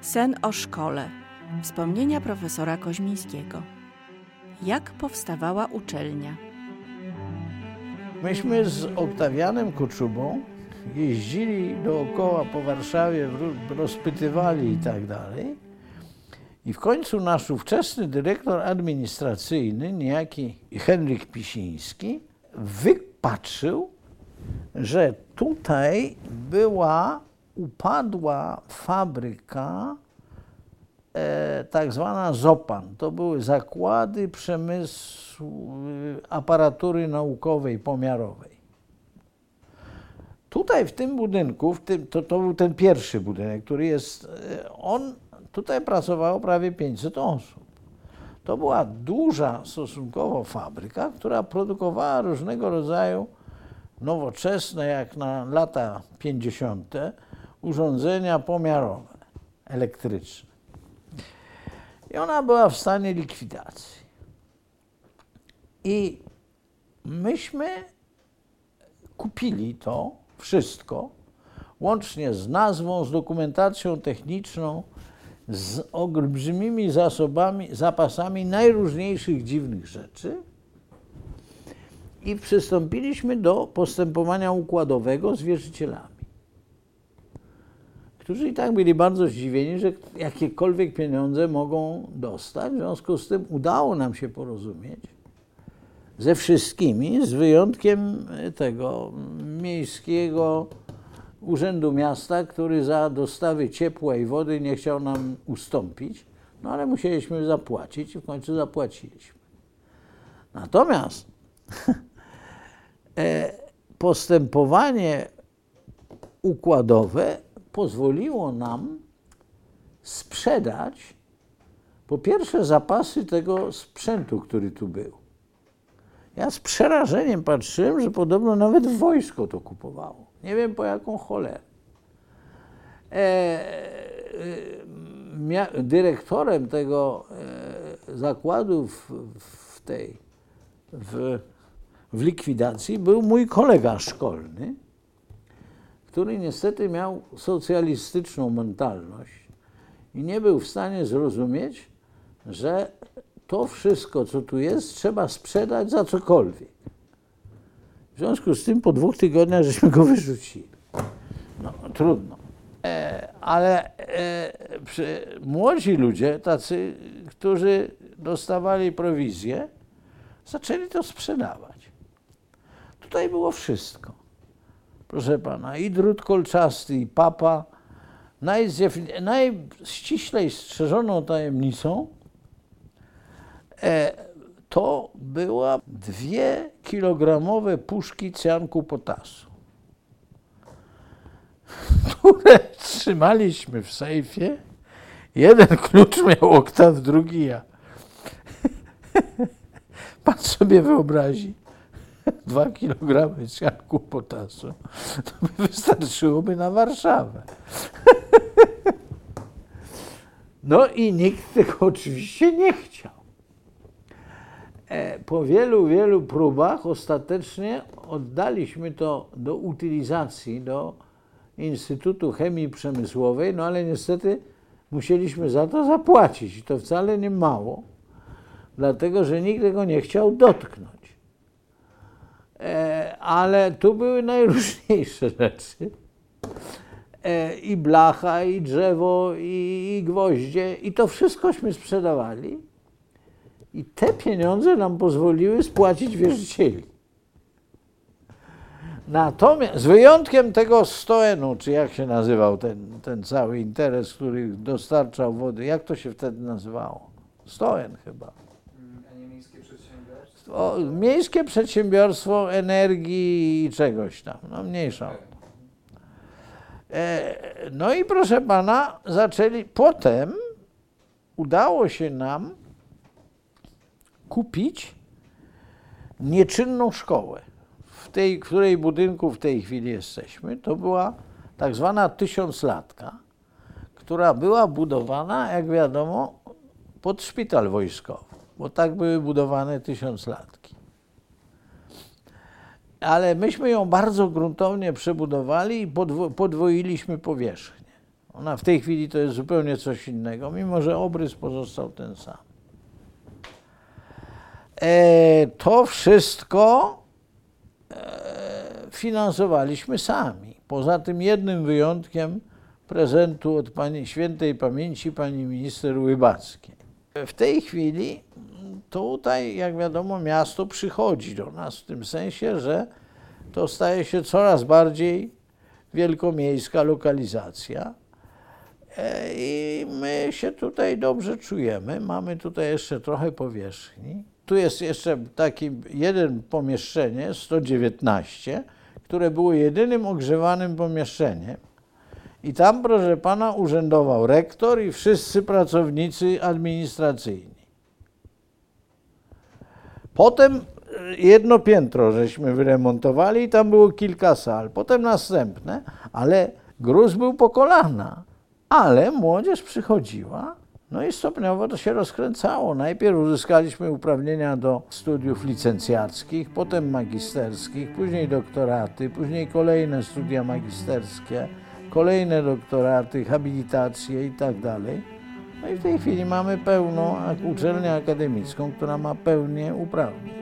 Sen o szkole. Wspomnienia profesora Koźmińskiego. Jak powstawała uczelnia? Myśmy z Oktawianem Koczubą jeździli dookoła po Warszawie, rozpytywali i tak dalej. I w końcu nasz ówczesny dyrektor administracyjny, niejaki Henryk Pisiński, wypatrzył, że tutaj była upadła fabryka e, tak zwana ZOPAN. To były zakłady przemysłu y, aparatury naukowej, pomiarowej. Tutaj w tym budynku, w tym, to, to był ten pierwszy budynek, który jest, e, on, tutaj pracowało prawie 500 osób. To była duża stosunkowo fabryka, która produkowała różnego rodzaju nowoczesne, jak na lata 50., urządzenia pomiarowe, elektryczne. I ona była w stanie likwidacji. I myśmy kupili to wszystko, łącznie z nazwą, z dokumentacją techniczną, z olbrzymimi zasobami, zapasami najróżniejszych dziwnych rzeczy i przystąpiliśmy do postępowania układowego z wierzycielami, którzy i tak byli bardzo zdziwieni, że jakiekolwiek pieniądze mogą dostać. W związku z tym udało nam się porozumieć ze wszystkimi, z wyjątkiem tego miejskiego Urzędu Miasta, który za dostawy ciepła i wody nie chciał nam ustąpić, no ale musieliśmy zapłacić i w końcu zapłaciliśmy. Natomiast e, postępowanie układowe pozwoliło nam sprzedać po pierwsze zapasy tego sprzętu, który tu był. Ja z przerażeniem patrzyłem, że podobno nawet wojsko to kupowało. Nie wiem po jaką cholerę. E, e, dyrektorem tego e, zakładu w, w tej w, w likwidacji był mój kolega szkolny, który niestety miał socjalistyczną mentalność i nie był w stanie zrozumieć, że to wszystko, co tu jest, trzeba sprzedać za cokolwiek. W związku z tym po dwóch tygodniach żeśmy go wyrzucili. No, trudno. E, ale e, przy, młodzi ludzie, tacy, którzy dostawali prowizję, zaczęli to sprzedawać. Tutaj było wszystko. Proszę pana, i drut kolczasty, i papa. Najściślej strzeżoną tajemnicą e, to była dwie kilogramowe puszki cjanku potasu, które trzymaliśmy w sejfie. Jeden klucz miał oktaw, drugi ja. Pan sobie wyobrazi, dwa kilogramy cjanku potasu, to by wystarczyłoby na Warszawę. No i nikt tego oczywiście nie chciał. E, Po wielu, wielu próbach ostatecznie oddaliśmy to do utylizacji, do Instytutu Chemii Przemysłowej, no ale niestety musieliśmy za to zapłacić i to wcale nie mało, dlatego że nikt tego nie chciał dotknąć. E, Ale tu były najróżniejsze rzeczy. E, I blacha, i drzewo, i, i gwoździe, i to wszystkośmy sprzedawali. I te pieniądze nam pozwoliły spłacić wierzycieli. Natomiast z wyjątkiem tego stoenu, czy jak się nazywał ten, ten cały interes, który dostarczał wody, jak to się wtedy nazywało? Stoen chyba. A nie miejskie przedsiębiorstwo? O, miejskie przedsiębiorstwo energii i czegoś tam, no mniejsza. E, no i proszę pana, zaczęli, potem udało się nam kupić nieczynną szkołę. W tej, w której budynku w tej chwili jesteśmy, to była tak zwana tysiąclatka, która była budowana, jak wiadomo, pod szpital wojskowy, bo tak były budowane tysiąclatki. Ale myśmy ją bardzo gruntownie przebudowali i podwo- podwoiliśmy powierzchnię. Ona w tej chwili to jest zupełnie coś innego, mimo że obrys pozostał ten sam. E, to wszystko e, finansowaliśmy sami. Poza tym jednym wyjątkiem prezentu od pani świętej pamięci pani minister Łybackiej. W tej chwili tutaj, jak wiadomo, miasto przychodzi do nas w tym sensie, że to staje się coraz bardziej wielkomiejska lokalizacja. E, I my się tutaj dobrze czujemy. Mamy tutaj jeszcze trochę powierzchni. Tu jest jeszcze takie jeden pomieszczenie, 119, które było jedynym ogrzewanym pomieszczeniem. I tam, proszę pana, urzędował rektor i wszyscy pracownicy administracyjni. Potem jedno piętro żeśmy wyremontowali i tam było kilka sal. Potem następne, ale gruz był po kolana. Ale młodzież przychodziła, no i stopniowo to się rozkręcało. Najpierw uzyskaliśmy uprawnienia do studiów licencjackich, potem magisterskich, później doktoraty, później kolejne studia magisterskie, kolejne doktoraty, habilitacje i tak dalej. No i w tej chwili mamy pełną uczelnię akademicką, która ma pełnię uprawnień.